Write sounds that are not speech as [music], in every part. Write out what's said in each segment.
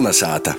Kolnesāta!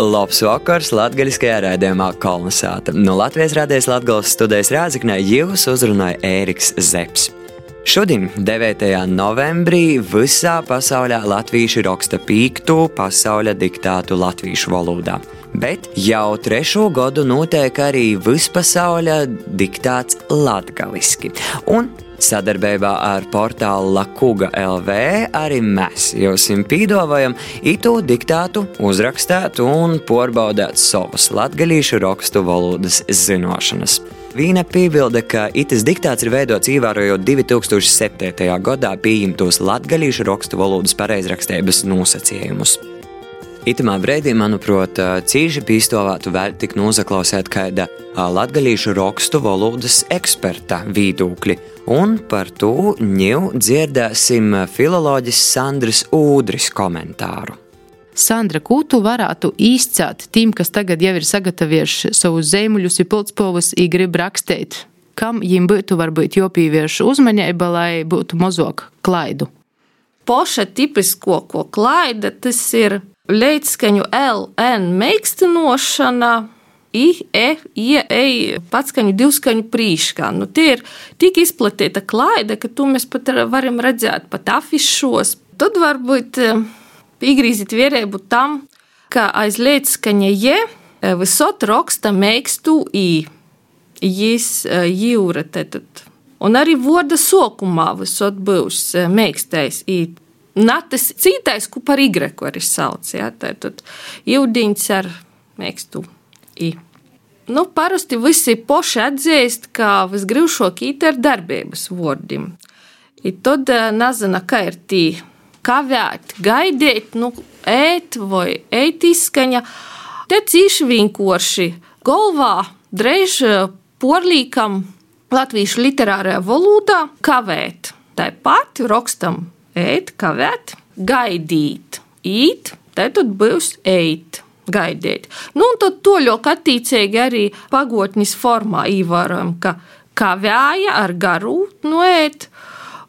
Labs vakars latgaļiskajā raidījumā Kolnesāta. No Latvijas rādījās Latgales studijas Rāziknē jūs uzrunāja Ēriks Zepsi. Šodien, 9. novembrī, visā pasaulē latvieši raksta pīktu pasaules diktātu latviešu valodā. Bet jau trešo gadu notiek arī vispasaules diktāts latgaliski. Un Sadarbībā ar portālu Lakuga LV arī mēs jums pīdovājam itu diktātu, uzrakstīt un porbaudīt savus latgadījušu rakstu valodas zināšanas. Vīna piebilda, ka itis diktāts ir veidots ievērojot 2007. gadā pieņemtos latgadījušu rakstu valodas pareizrakstības nosacījumus. Itamā brīdī, manuprāt, cīži pīstovātu vēl tik nozaklausēt kāda latgadījušu rakstu valodas eksperta viedokļi un par to ņēmu dzirdēsim filoloģis Sandrs Ūdris komentāru. Sandra, ko tu varētu izcelt tiem, kas tagad jau ir sagatavojuši savus zīmuļus, ir pildspalvas, ir grib rakstīt? Kam viņiem būtu varbūt jāpievērš uzmanība, lai būtu mazāk klaidu? Poša tipisko, ko klaida, tas ir līdzskaņu LN meikstinošana, I, E, I, E, patskaņu, divskaņu prīškā. Nu, tie ir tik izplatīta klaida, ka to mēs pat varam redzēt pat afišos. Tad varbūt piegrīzīt vierēbu tam, ka aiz līdzskaņa je visot raksta meikstu I. Jis jūra tad. Un arī vārda sokumā visot būs meikstais I. Natas cītais, ko par igreku arī sauc. Ja? Tad jūdiņš ar meikstu I. Nu, parasti visi poši atzīst, ka visgrūšāk ir ar darbības vārdiem. Tad nezina, kā ir tī kavēt, gaidīt, nu, ēt vai ēt izskaņa. Te cīši vienkārši galvā drēž porlīkam latviešu literārajā valodā kavēt. Tāpat rakstam ēt, kavēt, gaidīt, īt, tad būs eit gaidīt. Nu, un tad to ļoti attīcīgi arī pagotnes formā ievērojam, ka kā vēja ar garu noēt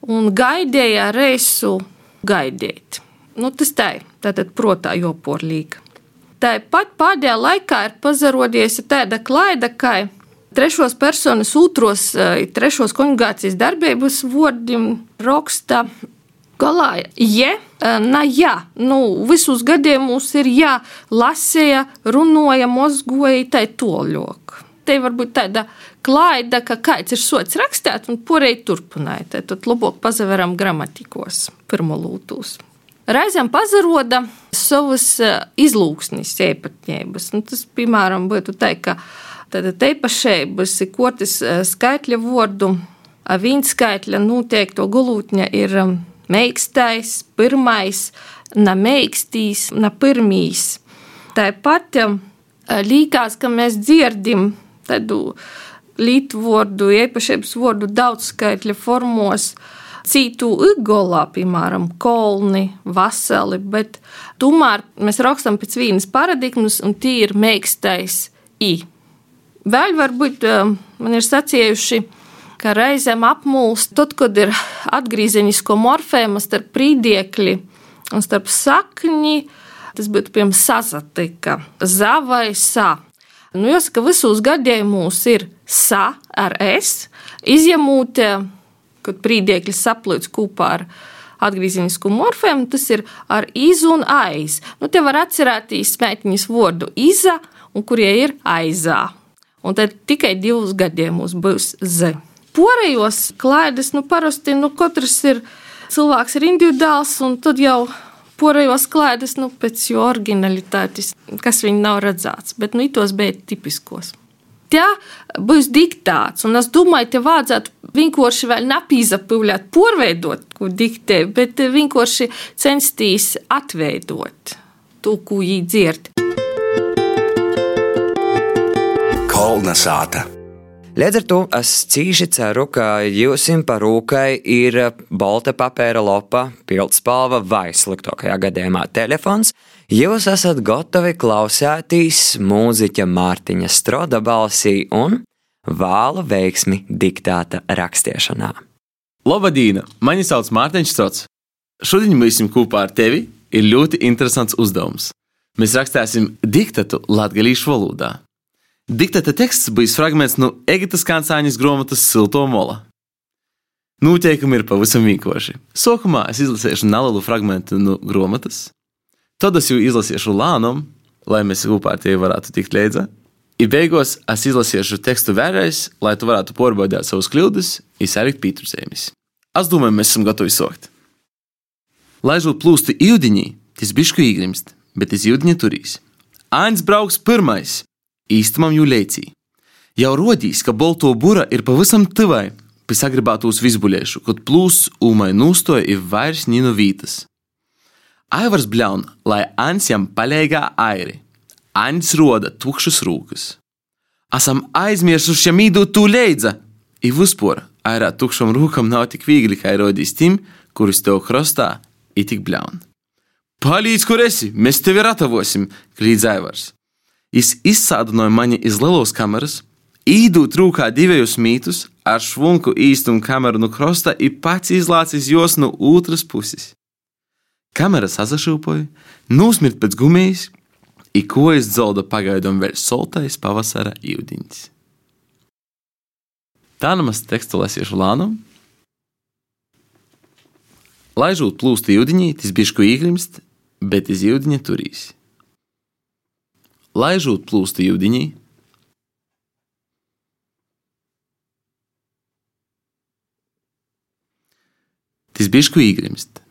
un gaidīja reisu gaidīt. Nu, tas tā ir, tātad protā joporlīga. Tāpat pēdējā laikā ir pazarodies tāda klaida, ka trešos personas otros, trešos konjugācijas darbības vārdiem raksta galā, ja, na, jā, nu, visus gadījumus ir jā, lasīja, runāja, mozgoja, tai toļok. Te var būt tāda klaida, ka kāds ir sots rakstīt un porēji turpināja. Tad labāk pazaveram gramatikos, pirmolūtūs. Reizēm pazaroda savas izlūksnis, īpatnības. Nu, tas, piemēram, būtu tā, ka tāda teipašības ir kortis skaitļa vārdu, viņa skaitļa noteikto gulūtņa ir meikstais, pirmais, na meikstīs, na pirmīs. Tāpat līkās, ka mēs dzirdim tādu lītvordu, īpašības vārdu daudzskaitļa formos, citu igolā, piemēram, kolni, vasali, bet tomēr mēs rakstam pēc vienas paradigmas, un tie ir meikstais i. Vēl varbūt man ir sacījuši, ka reizēm apmulst, tad, kad ir atgriezenisko morfēmu starp prīdiekļi un starp sakņi, tas būtu piemēram sazatika, za vai sa. Nu, jāsaka, visos gadījumos ir sa ar es, izņemot, kad prīdiekļi saplūc kopā ar atgriezenisku morfēmu, tas ir ar izu un aiz. Nu, te var atcerēties smēķiņas vārdu iza, un kurie ir aizā. Un tad tikai divus gadījumus būs z. Porejos klaidas, nu, parasti nu, katrs ir cilvēks ir individuāls, un tad jau porejos klaidas, nu, pēc jo originalitātes, kas viņi nav redzēts, bet, nu, itos bija tipiskos. Tie būs diktāts, un es domāju, te vajadzētu vienkārši vēl napīzapūļāt, porveidot, ko diktē, bet vienkārši censties atveidot to, ko viņi dzird. Kolnesāta! Līdz ar to es cīši ceru, ka jums par rūkai ir balta papēra lopa, pildspalva vai sliktākajā gadījumā telefons. Jūs esat gatavi klausēties mūziķa Mārtiņa Stroda balsī un vēlu veiksmi diktāta rakstiešanā. Labdien! Mani sauc Mārtiņš Strods. Šodien mēs esam kopā ar tevi. Ir ļoti interesants uzdevums. mēs rakstīsim diktatu latviešu valodā. Diktata teksts bijis fragments no Egitas Kancāņas grāmatas Silto mola. Noteikumi ir pavisam vienkārši. Sākumā es izlasīšu nelielu fragment no grāmatas, tad es jau izlasīšu lānām, lai mēs kopā ar tevi varētu tikt līdzi. I beigās es izlasīšu tekstu vēlreiz, lai tu varētu pārbaudīt savus kļūdas, izsēlikt pietursējumus. Es domāju, mēs esam gatavi sākt. Laižot plūsti īdiņī, tas bišku īgrimst, bet tas īdiņa turīs. Ains brauks pirmais, īstumam jū leicī. Jau rodīs, ka bolto būra ir pavisam tuvai, pēc agribātos visbuļiešu, kad plūs ūmai nustoja ir vairs nīnu vītas. Aivars bļaun, lai ans jam paļēgā airi. Ans roda tukšas rūkas. Esam aizmirsuši mīdu tu leidza, i vispār airā tukšam rūkam nav tik viegli, kā rodīs tim, kurus tev krostā ir tik bļaun. Palīdz, kur esi, mēs tevi ratavosim, klīdz Aivars. Jis izsādināja mani iz lielos kameras, īdūt rūkā divējus mītus, ar švunku īstumu kameru no krosta un pats izlācis jos no otras puses. Kamera sazašūpoja, nūsmirt pēc gumijas, un kojas dzolda pagaidām vēl soltais pavasara īvdiņš. Tā namaz tekstu lasīšu lānam. Laižot plūst īvdiņī, tas bišku īgrimst, bet iz īvdiņa turīs laižot plūstu jūdiņī. Tas bišku īgrimst.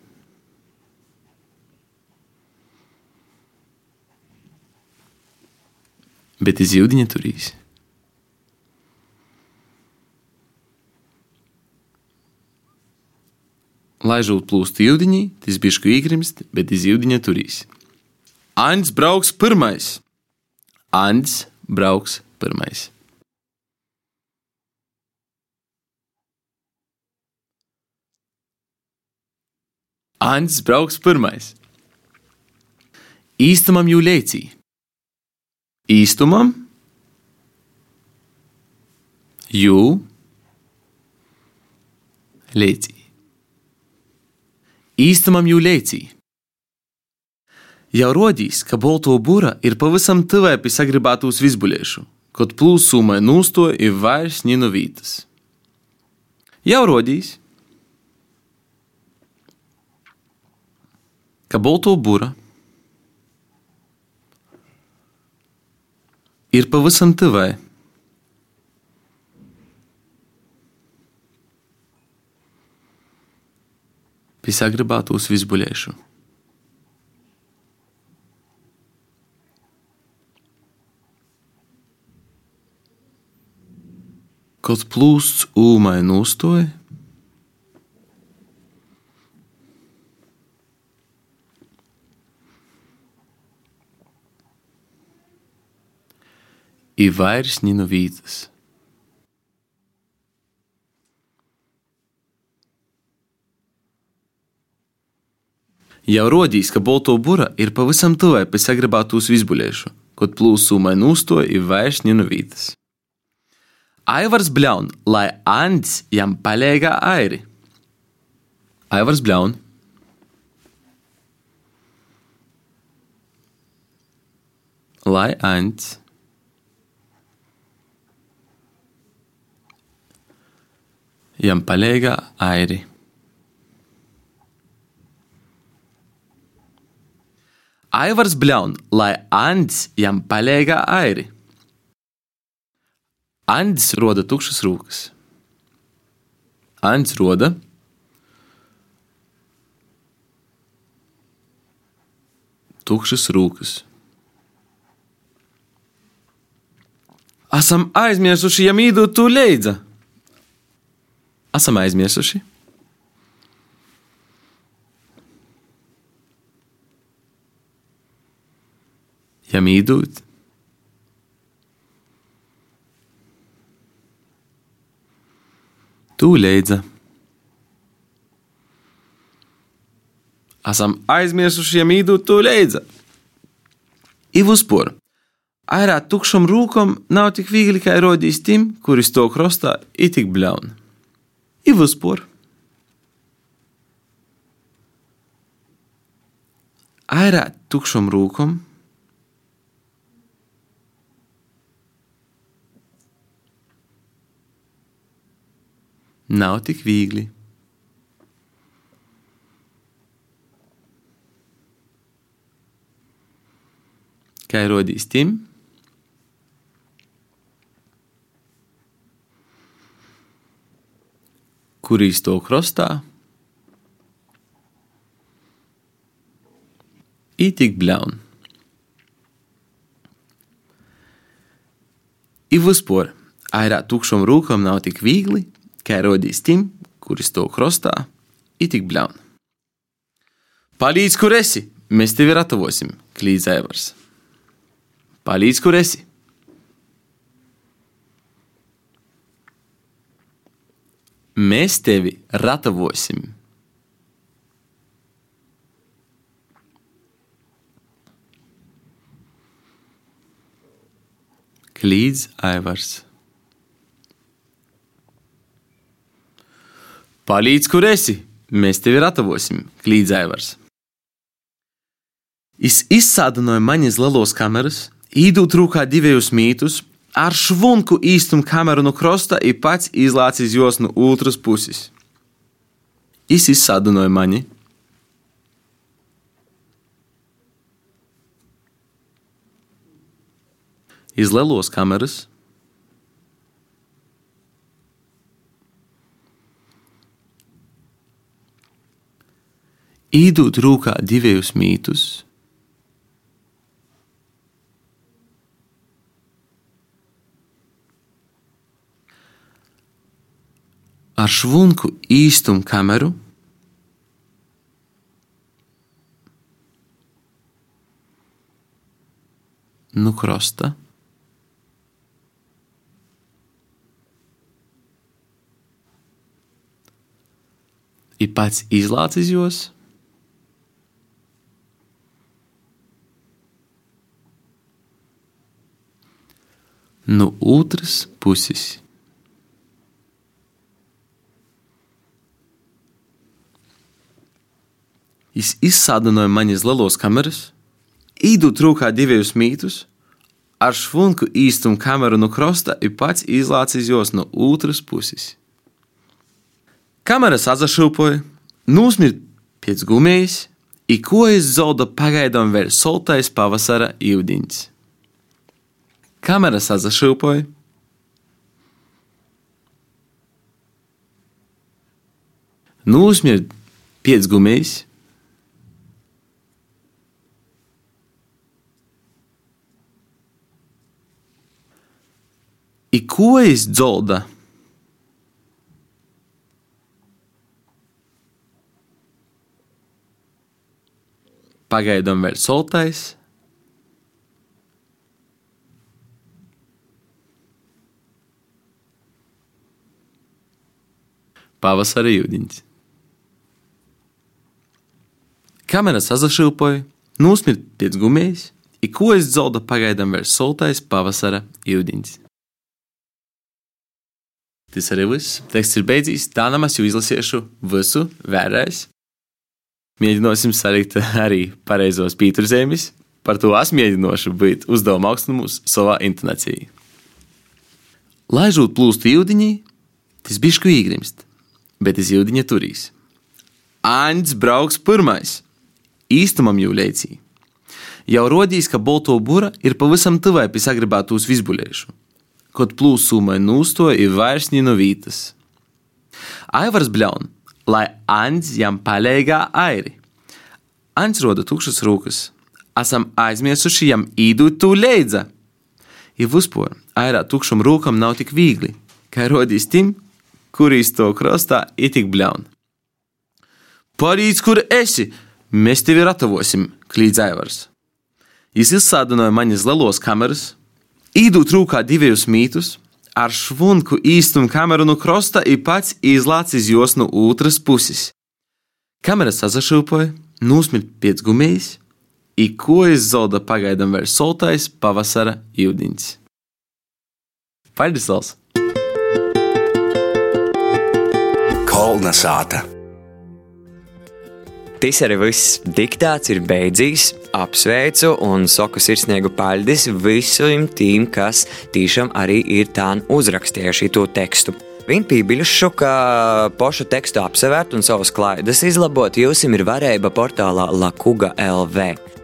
Bet iz jūdiņa turīs. Laižot plūstu jūdiņī, tas bišku īgrimst, bet iz jūdiņa turīs. Ains brauks pirmais! Andis brauks pirmais. Andis brauks pirmais. Īstumam jū leicī. Īstumam jū leicī. Īstumam jū leicī. Jau rodīs, ka bolto būra ir pavisam tuvai pie sagribētos visbuļiešu, kad plūsumai nūsto ir vairs nino vītas. Jau rodīs, ka bolto būra ir pavisam tuvai. Pie sagribētos visbuļiešu. Kaut plūsts ūmai nustoja. I vairs nino vītas. Jau rodīs, ka bolto bura ir pavisam tuvai pie sagrabātos visbuļiešu, kad plūsumai nustoja ir vairs nino vītas. Aivars bļaun, lai Andis jam paļēgā airi. Aivars bļaun. Lai Andis. Jam paļēgā airi. Aivars bļaun, lai Andis jam paļēgā airi. Andis roda tukšas rūkas. Andis roda tukšas rūkas. Esam aizmirsuši, ja mīdu tu leidza. Esam aizmirsuši. Ja mīdūt, tu leidza. Esam aizmirsuši, tu leidza. Ivuspor. Airā tukšam rūkam nav tik viegli, kā rodīs tim, kuris to krostā ir tik bļaun. Ivuspor. Airā tukšam rūkam nav tik viegli. Kā rodīs Tim? Kur īsto krostā? I tik bļaun. I vispār, airā tukšam rūkam nav tik viegli, kā rodīs Tim, kuris to krostā, i tik bļaun. Palīdz, kur esi! Mēs tevi ratavosim, klīdz Aivars. Palīdz, kur esi! Mēs tevi ratavosim. Klīdz Aivars. Palīdz, kur esi! Mēs tevi ratavosim, klīdz Aivars. Es izsādināju maņas lielos kameras, īdūt rūkā divējus mītus, ar švunku īstum kameru no krosta i pats izlācis jos no otras puses. Es izsādināju mani. Iz lielos kameras. Īdūt rūkā divējus mītus. ar švunku īstumu kameru. Nu, krosta. Ir pats izlācis jos. No otras puses. Es izsādināju maņas lielos kameras, īdu trūkā divus mītus, ar švunku īstumu kameru no krosta ir pats izlācis jos no otras puses. Kameras atzašūpoja, nūsmir pēc gumijas, i ko es zauda pagaidām vēl soltais pavasara ūdens. Kameras atzašūpoja. Nūsmir pēc gumijas, I ko es dzolda? Pagaidām vēl soltais. Pavasara jūdiņš. Kamera sazašilpoja, nosmirt pēc gumijas, i ko es dzolda pagaidām vēl soltais pavasara jūdiņš. Tas arī viss. Teksts ir beidzies. Tā namaz jau izlasīšu visu, vērēs. Mēģināsim salikt arī pareizos pīturzēmis. Par to es mēģināšu būt uzdevuma augstumus savā intonācijā. Laižot plūstu jūdiņī, tas bišku īgrimst, bet es jūdiņa turīs. Āņģis brauks pirmais, īstumam jau leicī. Jau rodīs, ka bolto būra ir pavisam tuvai pie sagribētos visbuļēšu kad plūsumai nūstoja ir vairs no vītas. Aivars bļaun, lai Ants jam palīgā airi. Ants roda tukšas rūkas, esam aizmirsuši jam īdūt tū leidza. Ir vispār, airā tukšam rūkam nav tik viegli, kā rodīs tim, kurīs to krastā ir tik bļaun. Palīdz, kur esi! Mēs tevi ratavosim, klīdz Aivars. Jis izsādināja maņas lielos kameras, Īdūt rūkā divus mītus, ar švunku īstumu kameru no krosta ir pats izlācis jos no otras puses. Kamera sazašūpoja, nūsmirt pēc gumijas, i ko es zauda pagaidām vēl soltais pavasara jūdiņš. Paldies! Lals. Kolna sāta! Tas arī viss diktāts ir beidzis. Apsveicu un saku sirsnīgu paldies visiem tiem, kas tiešām arī ir tā uzrakstījuši to tekstu. Viņa pībiļušu, ka pošu tekstu apsevērt un savus klaidas izlabot, jūs ir varēja portālā Lakuga LV.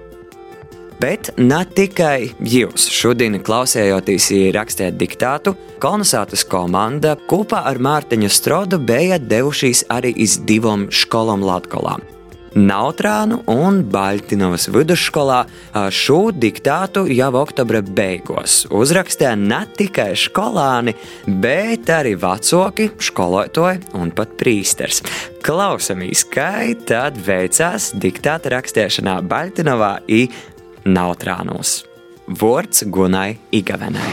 Bet ne tikai jūs šodien klausējoties rakstīt diktātu, kolonizācijas komanda kopā ar Mārtiņu Strodu bija devušies arī iz divām skolām Latvijā. Nautrānu un Baļtinovas vidusskolā šo diktātu jau oktobra beigās uzrakstīja ne tikai skolāni, bet arī vecāki, skolotāji un pat prīsters. Klausamies, kā tad veicās diktāta rakstīšanā Baļtinovā i Nautrānos. Vārds Gunai Igavenai.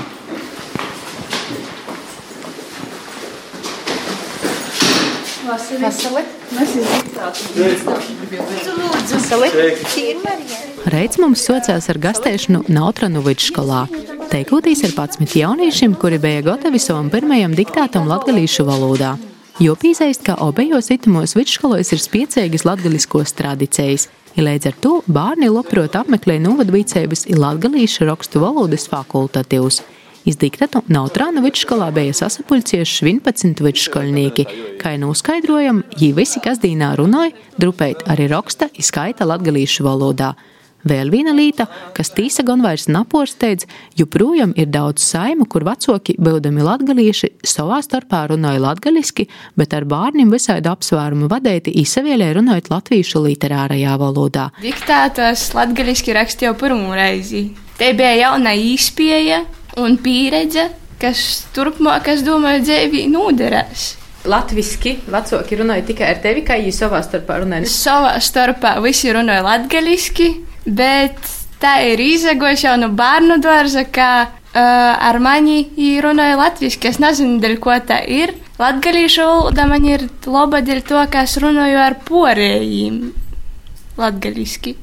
Reiz mums socās ar gastēšanu Nautranovičs skolā. Teikotīs ar 11 jauniešiem, kuri bija gatavi savam pirmajam diktātam latgalīšu valodā. Jo pīzēst, ka obejos itumos vidusskolos ir spiecīgas latgaliskos tradīcijas, ja līdz ar to bērni labprot apmeklē novadvīcības ir latgalīšu rakstu valodas fakultatīvs. Izdiktatu Nautrāna vidusskolā bija sasapulcieši 11 vidusskoļnieki. Kā jau noskaidrojam, viņi visi kasdīnā runāja, drupēt arī raksta, izskaita latgalīšu valodā. Vēl viena lieta, kas tīsa gan vairs naporsteidz, joprojām ir daudz saimu, kur vecāki, būdami latgalīši, savā starpā runāja latgaliski, bet ar bērniem visādi apsvērumu vadēti izsavielē runājot latviešu literārajā valodā. Diktātors latgaliski rakstīja pirmo reizi. Te bija jauna īspēja, un pieredze, kas turpmāk, es domāju, dzīvī noderēs. Latvijasiski vecāki runāja tikai ar tevi, kā viņi savā starpā runāja. Savā starpā visi runāja latviešu, bet tā ir izdegojusi jau no bērnu dārza, ka uh, ar mani runāja latviešu. Es nezinu, dēļ ko tā ir. Latviešu valoda man ir laba dēļ to, ka es runāju ar porējiem latviešu.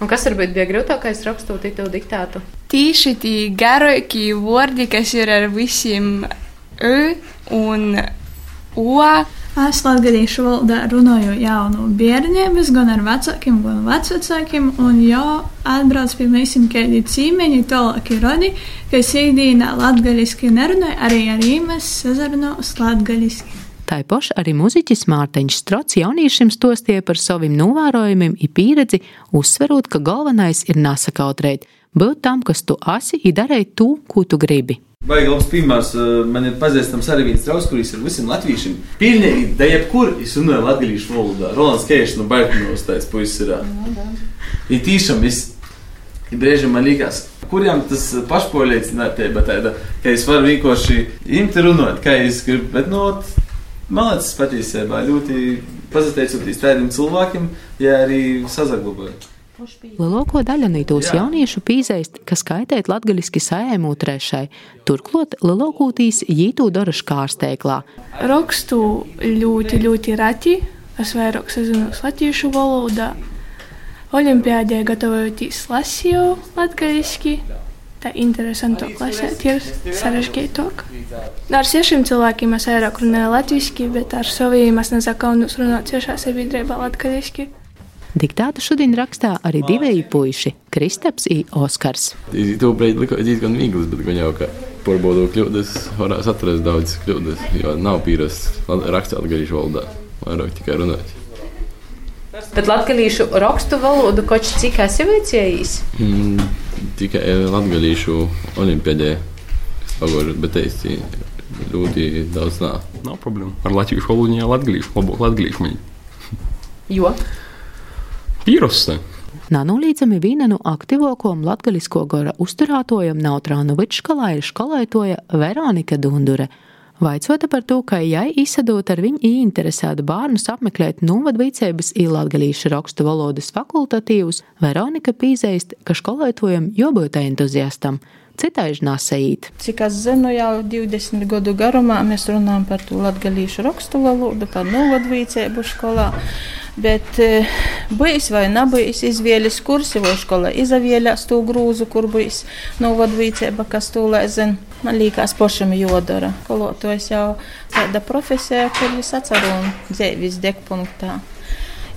Un kas varbūt bija grūtākais rakstot to diktātu? Tieši tie garākie vārdi, kas ir ar visiem ö un o. Es latviešu valodā runāju jau no bērnības, gan ar vecākiem, gan vecākiem. Un jau atbrauc pie mums kādi cīmeņi, tālāki rodi, kas ikdienā latviešu nerunāja, arī ar īmes sazarunās latviešu. Tāpat arī muzeķis Mārtiņš Strots jauniešiem stostīja par saviem novērojumiem un pieredzi, uzsverot, ka galvenais ir nesakautrēt, būt tam, kas tu esi, un darīt to, ko tu gribi. Vai labs piemērs, man ir pazīstams arī viens draugs, kurš ir visiem latviešiem. Pilnīgi, da jebkur, es runāju latviešu valodā. Rolands Kēšs no Bairtinos tāds puisis ir. Ir tīšām, es brīžiem man liekas, kuriem tas pašpārliecinātība tāda, ka es varu vienkārši imti runāt, kā es gribu, bet, nu, Man liekas, patiesībā ļoti pateicoties tādiem cilvēkiem, ja arī sazaglabāja. Lielāko daļu no tos jauniešu pīzēst, kas skaitēt latgaļiski sējēmu trešai, turklot lielākotīs jītū dara škārsteiklā. Rakstu ļoti, ļoti rati, es vairāk sazinu latviešu valodā. Olimpiādē gatavojoties lasīju latgaļiski, tā interesantāk lasīt, ir sarežģītāk. Ar sešiem cilvēkiem es vairāk runāju latviešu, bet ar saviem es nezakaunos runāt ciešā sabiedrībā latviešu. Diktātu šodien rakstā arī divi puiši - Kristaps un Oskars. To brīdi likās diezgan viegls, bet gan jau, ka pārbaudot kļūdas, varēs atrast daudz kļūdas, jo nav pierast rakstīt latviešu valodā, vairāk tikai runāt. Bet latviešu rakstu valodu koč cik esi veicējis? Mm, tikai latviešu olimpiadē pagājušajā, bet es ļoti daudz nā. Nav problēma. Ar latviešu valodu jau latviešu, labāk latviešu man. Jo? Pierosta. Nanolīdzami viena no aktīvākajām latgalisko gara uzturētojam Nautrānovičs skolā ir skolotāja Veronika Dundure. Vaicota par to, ka jai izsadot ar viņu interesētu bērnus apmeklēt novadvīcības īlatgalīšu rakstu valodas fakultatīvus, Veronika pīzēst, ka skolētojam jābūt entuziastam. Citādi nesējīt. Cik es zinu, jau 20 gadu garumā mēs runājam par to latgalīšu rakstu valodu, par novadvīcību skolā. Bet e, bijis vai nebijis izvēles kursi, vai skola izvēlējās to grūzu, kur bijis novadvīcība, kas to lēzina. Man liekas, pašam jodara. Kolotājs jau tāda profesija, kur es atceru un dzīves degpunktā.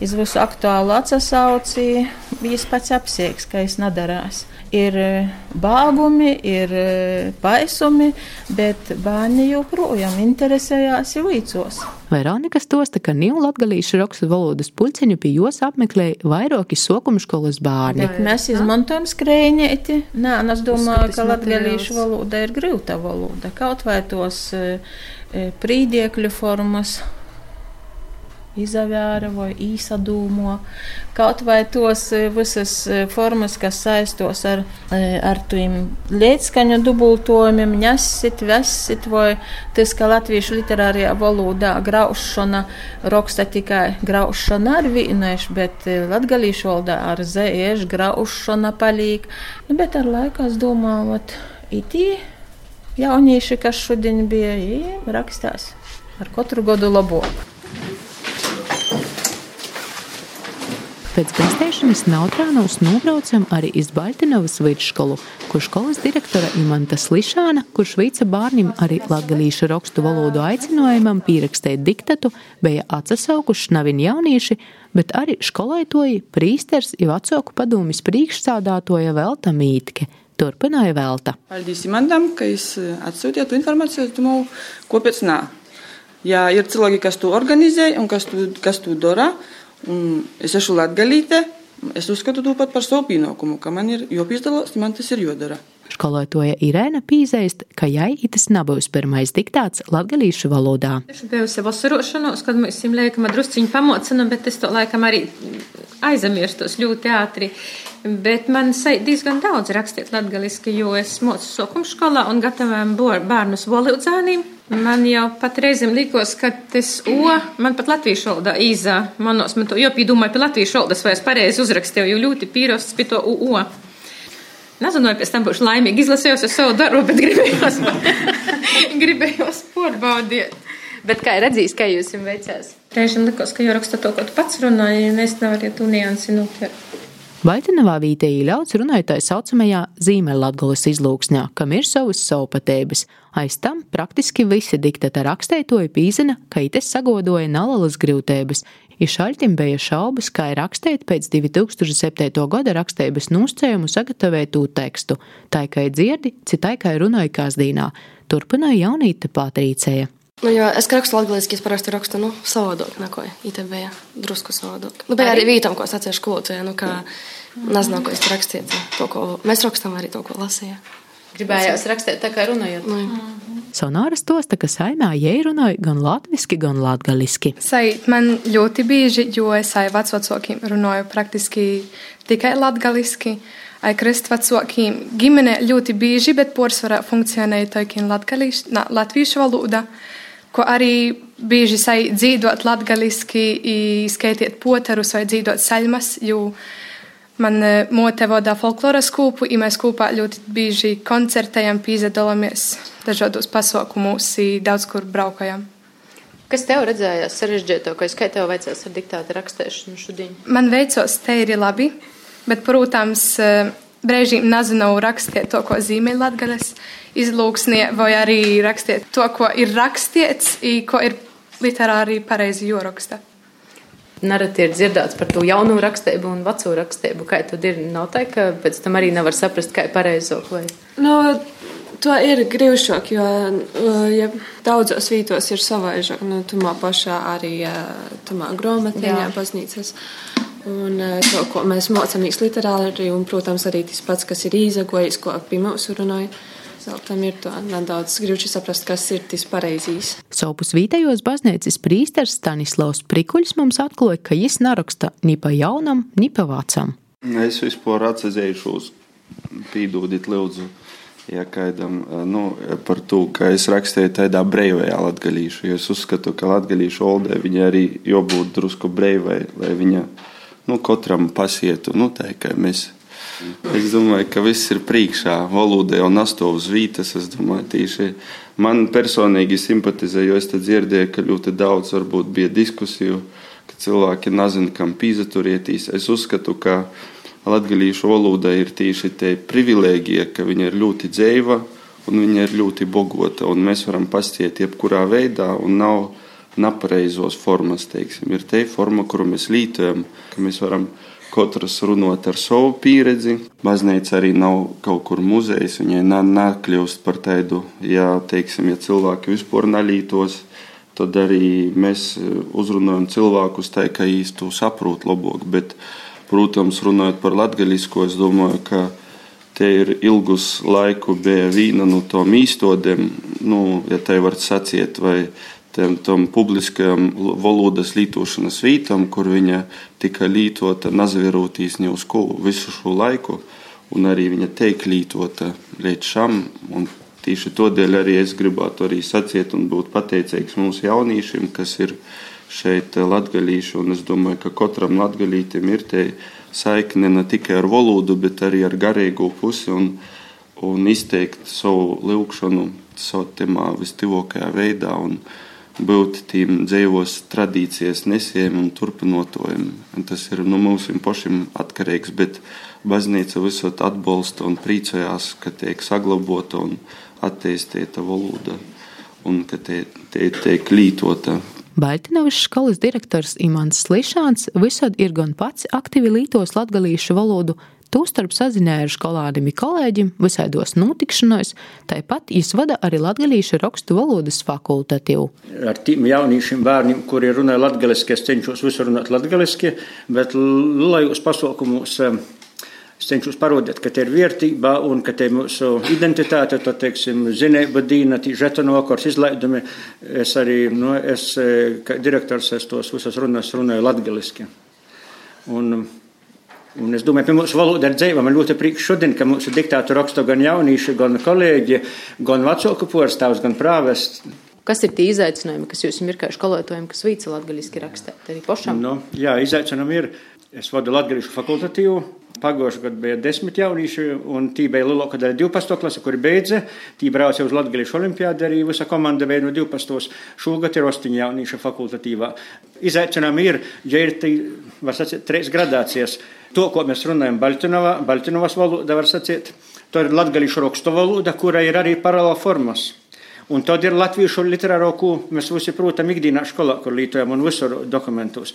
Iz visu aktuālu atsauci, viņš pats apsiegs, ka es nedarās. Ir bāgumi, ir paisumi, bet bērni joprojām interesējās īcos. Veronika stosta, ka New latgalīšu rakstu valodas pulciņu pie jos apmeklēja vairāki sokumu skolas bērni. Bet mēs izmantojam skrējņēti. Nē, un es domāju, ka latgalīšu valoda ir grūta valoda. Kaut vai tos prīdiekļu formas izavēra vai īsadūmo. Kaut vai tos e, visas e, formas, kas saistos ar, e, ar tiem lietskaņu dubultojumiem, ņasit, vesit, vai tas, ka latviešu literārajā valodā graušana raksta tikai graušana ar vīnešu, bet latgalīšu valodā ar zēiešu graušana palīk. Nu, bet ar laiku es domāju, itī jaunieši, kas šodien bija, rakstās ar katru gadu labāk. Pēc gastēšanas Nautrānos nobraucam arī iz Baļtinovas vidškolu, kur skolas direktora Imanta Slišāna, kurš veica bārnim arī latgalīšu rakstu valodu aicinājumam pierakstēt diktatu, bija atsasaukuši navin jaunieši, bet arī skolaitoji, prīsters ir vecāku padomis priekšsādātoja Velta Mītke. Turpināja Velta. Paldies Imantam, ka jūs atsūtījāt informāciju, es domāju, kāpēc nē. Ja ir cilvēki, kas to organizē un kas to, kas to dara, Un es esmu latgalīte, es uzskatu to pat par savu pienākumu, ka man ir jāpiedalās, man tas ir jādara. Skolotoja Irēna pīzēst, ka jai tas nebūs pirmais diktāts latgalīšu valodā. Es bijusi vasarošanos, kad mēs viņam liekam drusciņu pamocinam, bet es to laikam arī aizamirstos ļoti ātri. Bet man diezgan daudz rakstīt latgaliski, jo es mocu sokuma skolā un gatavojam bērnus valodzāniem. Man jau pat reizēm likās, ka tas O, man pat latviešu valodā īzā, manos, man to jopīdomāju pie latviešu valodas, vai es pareizi uzrakstīju, jo ļoti pīrosts pie to UO. Nezinu, vai pēc tam būšu laimīgi izlasījos ar savu darbu, bet gribējos, [laughs] gribējos pārbaudīt. Bet kā redzīs, kā viņam veicās? Reizēm likās, ka jau raksta to, ko tu pats runāji, un es nevaru to niansi notvert. Vaitinavā vietēji ļauts runāja tā saucamajā zīmeļlatgulas izlūksņā, kam ir savas saupatēbas. Aiz tam praktiski visi diktata rakstētoji pīzina, ka ites sagodoja nalalas grūtēbas. I šaļtim bija šaubas, kā ir rakstēt pēc 2007. gada rakstēbas nūscējumu sagatavētu tekstu. Tā kā dzirdi, citai kā runāja kāzdīnā. Turpināja jaunīta Patrīcēja. Nu, jo es rakstu latviešu, es parasti rakstu nu, savādāk, neko ITB, drusku savādāk. Nu, bija arī vītam, ko es atceros skolotāju, nu, ka nezinu, ko es rakstīju. To, ko mēs rakstām, arī to, ko lasīju. Gribējās rakstīt tā, kā runājot. Nu, mhm. Sonāra stosta, ka saimā jai runāja gan latviski, gan. Sai man ļoti bieži, jo es ai vecvecākiem runāju praktiski tikai latgaliski. Ai kristvecākiem ģimene ļoti bieži, bet porcelāna funkcionēja tikai latviešu valoda ko arī bieži dzīvot latgaliski, skaitiet poterus vai dzīvot saļmas, jo man e, mote vada folkloras kūpu, un mēs kopā ļoti bieži koncertējam, pīzedalāmies dažādos pasaukumos, daudz kur braukājam. Kas tev redzējās sarežģītākais, kā tev veicās ar diktātu rakstēšanu šodien? Man veicos te ir labi, bet, protams, e, brīžiem nezinu rakstīt to, ko zīmē latgales izlūksnie, vai arī rakstiet to, ko ir rakstīts, ko ir literāri pareizi joraksta. Nereti ir dzirdēts par to jaunu rakstību un veco rakstību. Kā tad ir? Nav tā, ka pēc tam arī nevar saprast, kā ir pareizo vai. No, to ir grūšāk, jo ja daudzos vītos ir savaižāk. Nu, tumā pašā arī tumā grāmatiņā, baznīcas. Un to, ko mēs mācāmies literāri, un, protams, arī tas pats, kas ir izagojis, ko pie mums runāja. Zeltam ir to nedaudz grūti saprast, kas ir tas pareizīs. Sopus vītējos baznīcas prīsters Stanislavs Prikuļs mums atklāja, ka viņš neraksta ni pa jaunam, ni pa vecam. Es vispār atcezējušos, pīdūdīt lūdzu. Ja kādam nu, par to, ka es rakstīju tādā breivajā latgalīšu, jo es uzskatu, ka latgalīšu oldē viņa arī jābūt drusku breivai, lai viņa nu, katram pasietu, nu, kā mēs Es domāju, ka viss ir priekšā, valodai un astovas vītas. Es domāju, tīši man personīgi simpatizē, jo es dzirdēju, ka ļoti daudz varbūt bija diskusiju, ka cilvēki nezina, kam pīzaturieties. Es uzskatu, ka latgalīšu valoda ir tīši te privilēģija, ka viņa ir ļoti dzēva un viņa ir ļoti bogota, un mēs varam pastiet jebkurā veidā, un nav nepareizos formas, teiksim. Ir te forma, kuru mēs lītojam, ka mēs varam katrs runāt ar savu pieredzi. Baznīca arī nav kaut kur muzejs, viņai nekļūst par tādu, ja, teiksim, ja cilvēki vispār nalītos. Tad arī mēs uzrunājam cilvēkus tā, ka īsti to saprot labāk. Bet, protams, runājot par latgaļisko, es domāju, ka Te ir ilgus laiku bija viena no tām īstodēm, nu, ja tā var sacīt, vai tam, tam publiskajam valodas lietošanas vītam, kur viņa tika lietota nazavierotīs ne uz ko visu šo laiku, un arī viņa teik lietota līdz šam. Tieši tādēļ arī es gribētu arī sacīt un būt pateicīgs mūsu jauniešiem, kas ir šeit latgalīši, un es domāju, ka katram latgalītim ir te saikne ne tikai ar valodu, bet arī ar garīgo pusi un, un izteikt savu lūgšanu savā temā vistivākajā veidā un būt tiem dzīvos tradīcijas nesiem un turpinotājiem. Tas ir no nu, mums pašiem atkarīgs, bet baznīca visot atbalsta un priecājās, ka tiek saglabāta un attīstīta valoda un ka te, te tiek lītota Baļtinovas skolas direktors Imants Slišāns visad ir gan pats aktīvi lītos latgalīšu valodu, Tūstarp sazināja ar skolāniem kolēģiem visādos notikšanos, tāpat viņš vada arī latgalīšu rakstu valodas fakultatīvu. Ar tiem jauniešiem bērniem, kuri runāja latgaliski, es cenšos visur runāt latgaliski, bet lajos pasaukumos Es cenšos parādīt, ka tā ir vērtība un ka tā ir mūsu identitāte, tā teiksim, zinība dīna, vakars izlaidumi. Es arī, nu, es, kā direktors, es tos visas runas runāju latgaliski. Un, un es domāju, ka mūsu valoda ir dzīva. Man ļoti prieks šodien, ka mūsu diktātu raksta gan jaunieši, gan kolēģi, gan vecāku porstāvs, gan prāvests. Kas ir tie izaicinājumi, kas jums ir kā skolotājiem, kas vīca latgaliski rakstīt arī pašam? Nu, jā, izaicinājumi ir. Es vadu latgalīšu fakultatīvu, Pagājušajā gadā bija desmit jaunieši, un tī bija lielākā daļa 12. klase, kuri beidza. Tī brauca uz Latvijas olimpiādu, arī visa komanda bija no 12. Šogad ir 8 jaunieši fakultatīvā. Izaicinājumi ir, ja ir tī, var sacīt, trīs gradācijas. To, ko mēs runājam Baltinovā, Baltinovas valoda, var sacīt, to ir latgalīšu rakstu valoda, kura ir arī paralēla formas. Un tad ir latviešu literāro, ko mēs visi protam ikdienā skolā, kur lietojam un visur dokumentos.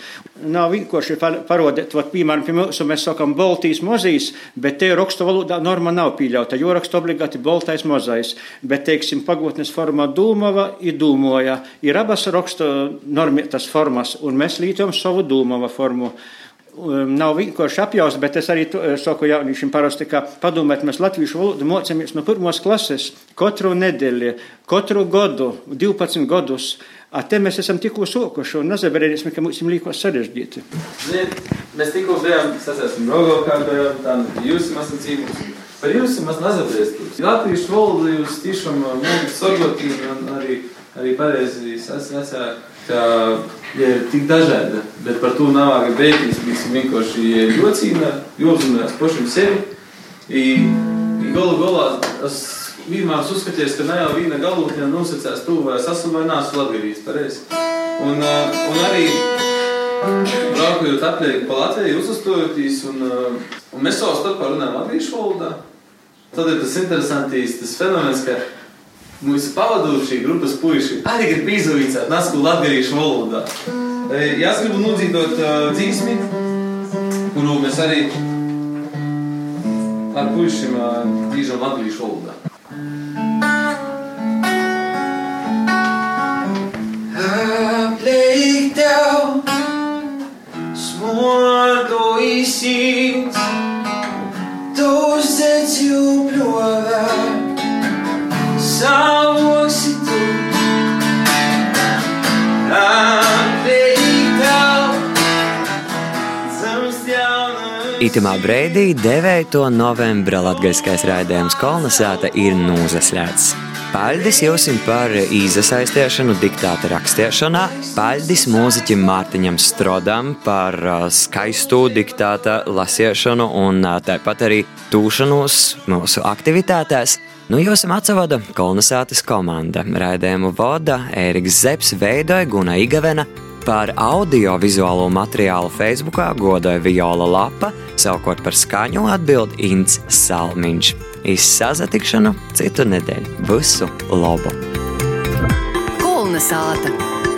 Nav vienkārši parodēt, vat, piemēram, pie mums mēs sakam Baltijas mozīs, bet te rakstu valodā norma nav pieļauta, jo rakstu obligāti Baltais mozais. Bet, teiksim, pagotnes formā dūmava ir dūmoja. Ir abas rakstu normētas formas, un mēs lietojam savu dūmava formu. Um, nav vienkārši apjausts, bet es arī uh, saku jauniešiem parasti, ka padomāt, mēs latviešu valodu mocamies no pirmos klases katru nedēļu, katru gadu, 12 gadus. A te mēs esam tikko sokuši un nezaberēsim, ka mums ir līkos sarežģīti. Mēs tikko bijām, sasēsim Rogokā, bijām tā, jūs esat cīmums. Par jums maz nezabriestos. Latviešu valodu jūs tiešām mūgat sorgotīgi un arī, arī pareizi sasāk ka ja ir tik dažāda, bet par to nav vajag beigties. Mēs vienkārši jocīna, jozunās pašam sevi. I, i galu galā es vienmēr uzskatīju, ka ne jau viena galotņa nosacās to, vai es esmu vai neesmu latgadījis pareizi. Un, uh, un arī braukojot apliek pa Latviju, uzstojotīs, un, uh, un mēs savā starpā runājam latviešu valodā. Tad ir tas interesantīs, tas fenomens, ka mūsu pavadošie grupas puiši arī grib izvaicāt nasku latgarīšu valodā. Es gribu nodzīdot uh, dzīsmi, kuru mēs arī ar puišiem uh, dzīžam latgarīšu valodā. Blick down, små i Itamā brīdī 9. novembra latgaiskais raidījums kolonizēta ir nūzaslēts. Paldies jums par iesaistīšanu diktāta rakstīšanā. Paldies mūziķim Mārtiņam Strodam par skaistu diktāta lasīšanu un tāpat arī tūšanos mūsu aktivitātēs. Nu, jūs esat atsavada kolonizācijas komanda. Raidījumu vada Ēriks Zepsi, veidoja Guna Igavena. Par audio-vizuālo materiālu Facebookā godoja Viola Lapa, savukārt par skaņu atbild Ints Salmiņš. Izsazatikšanu citu nedēļu. Visu labu! Kolonizāta!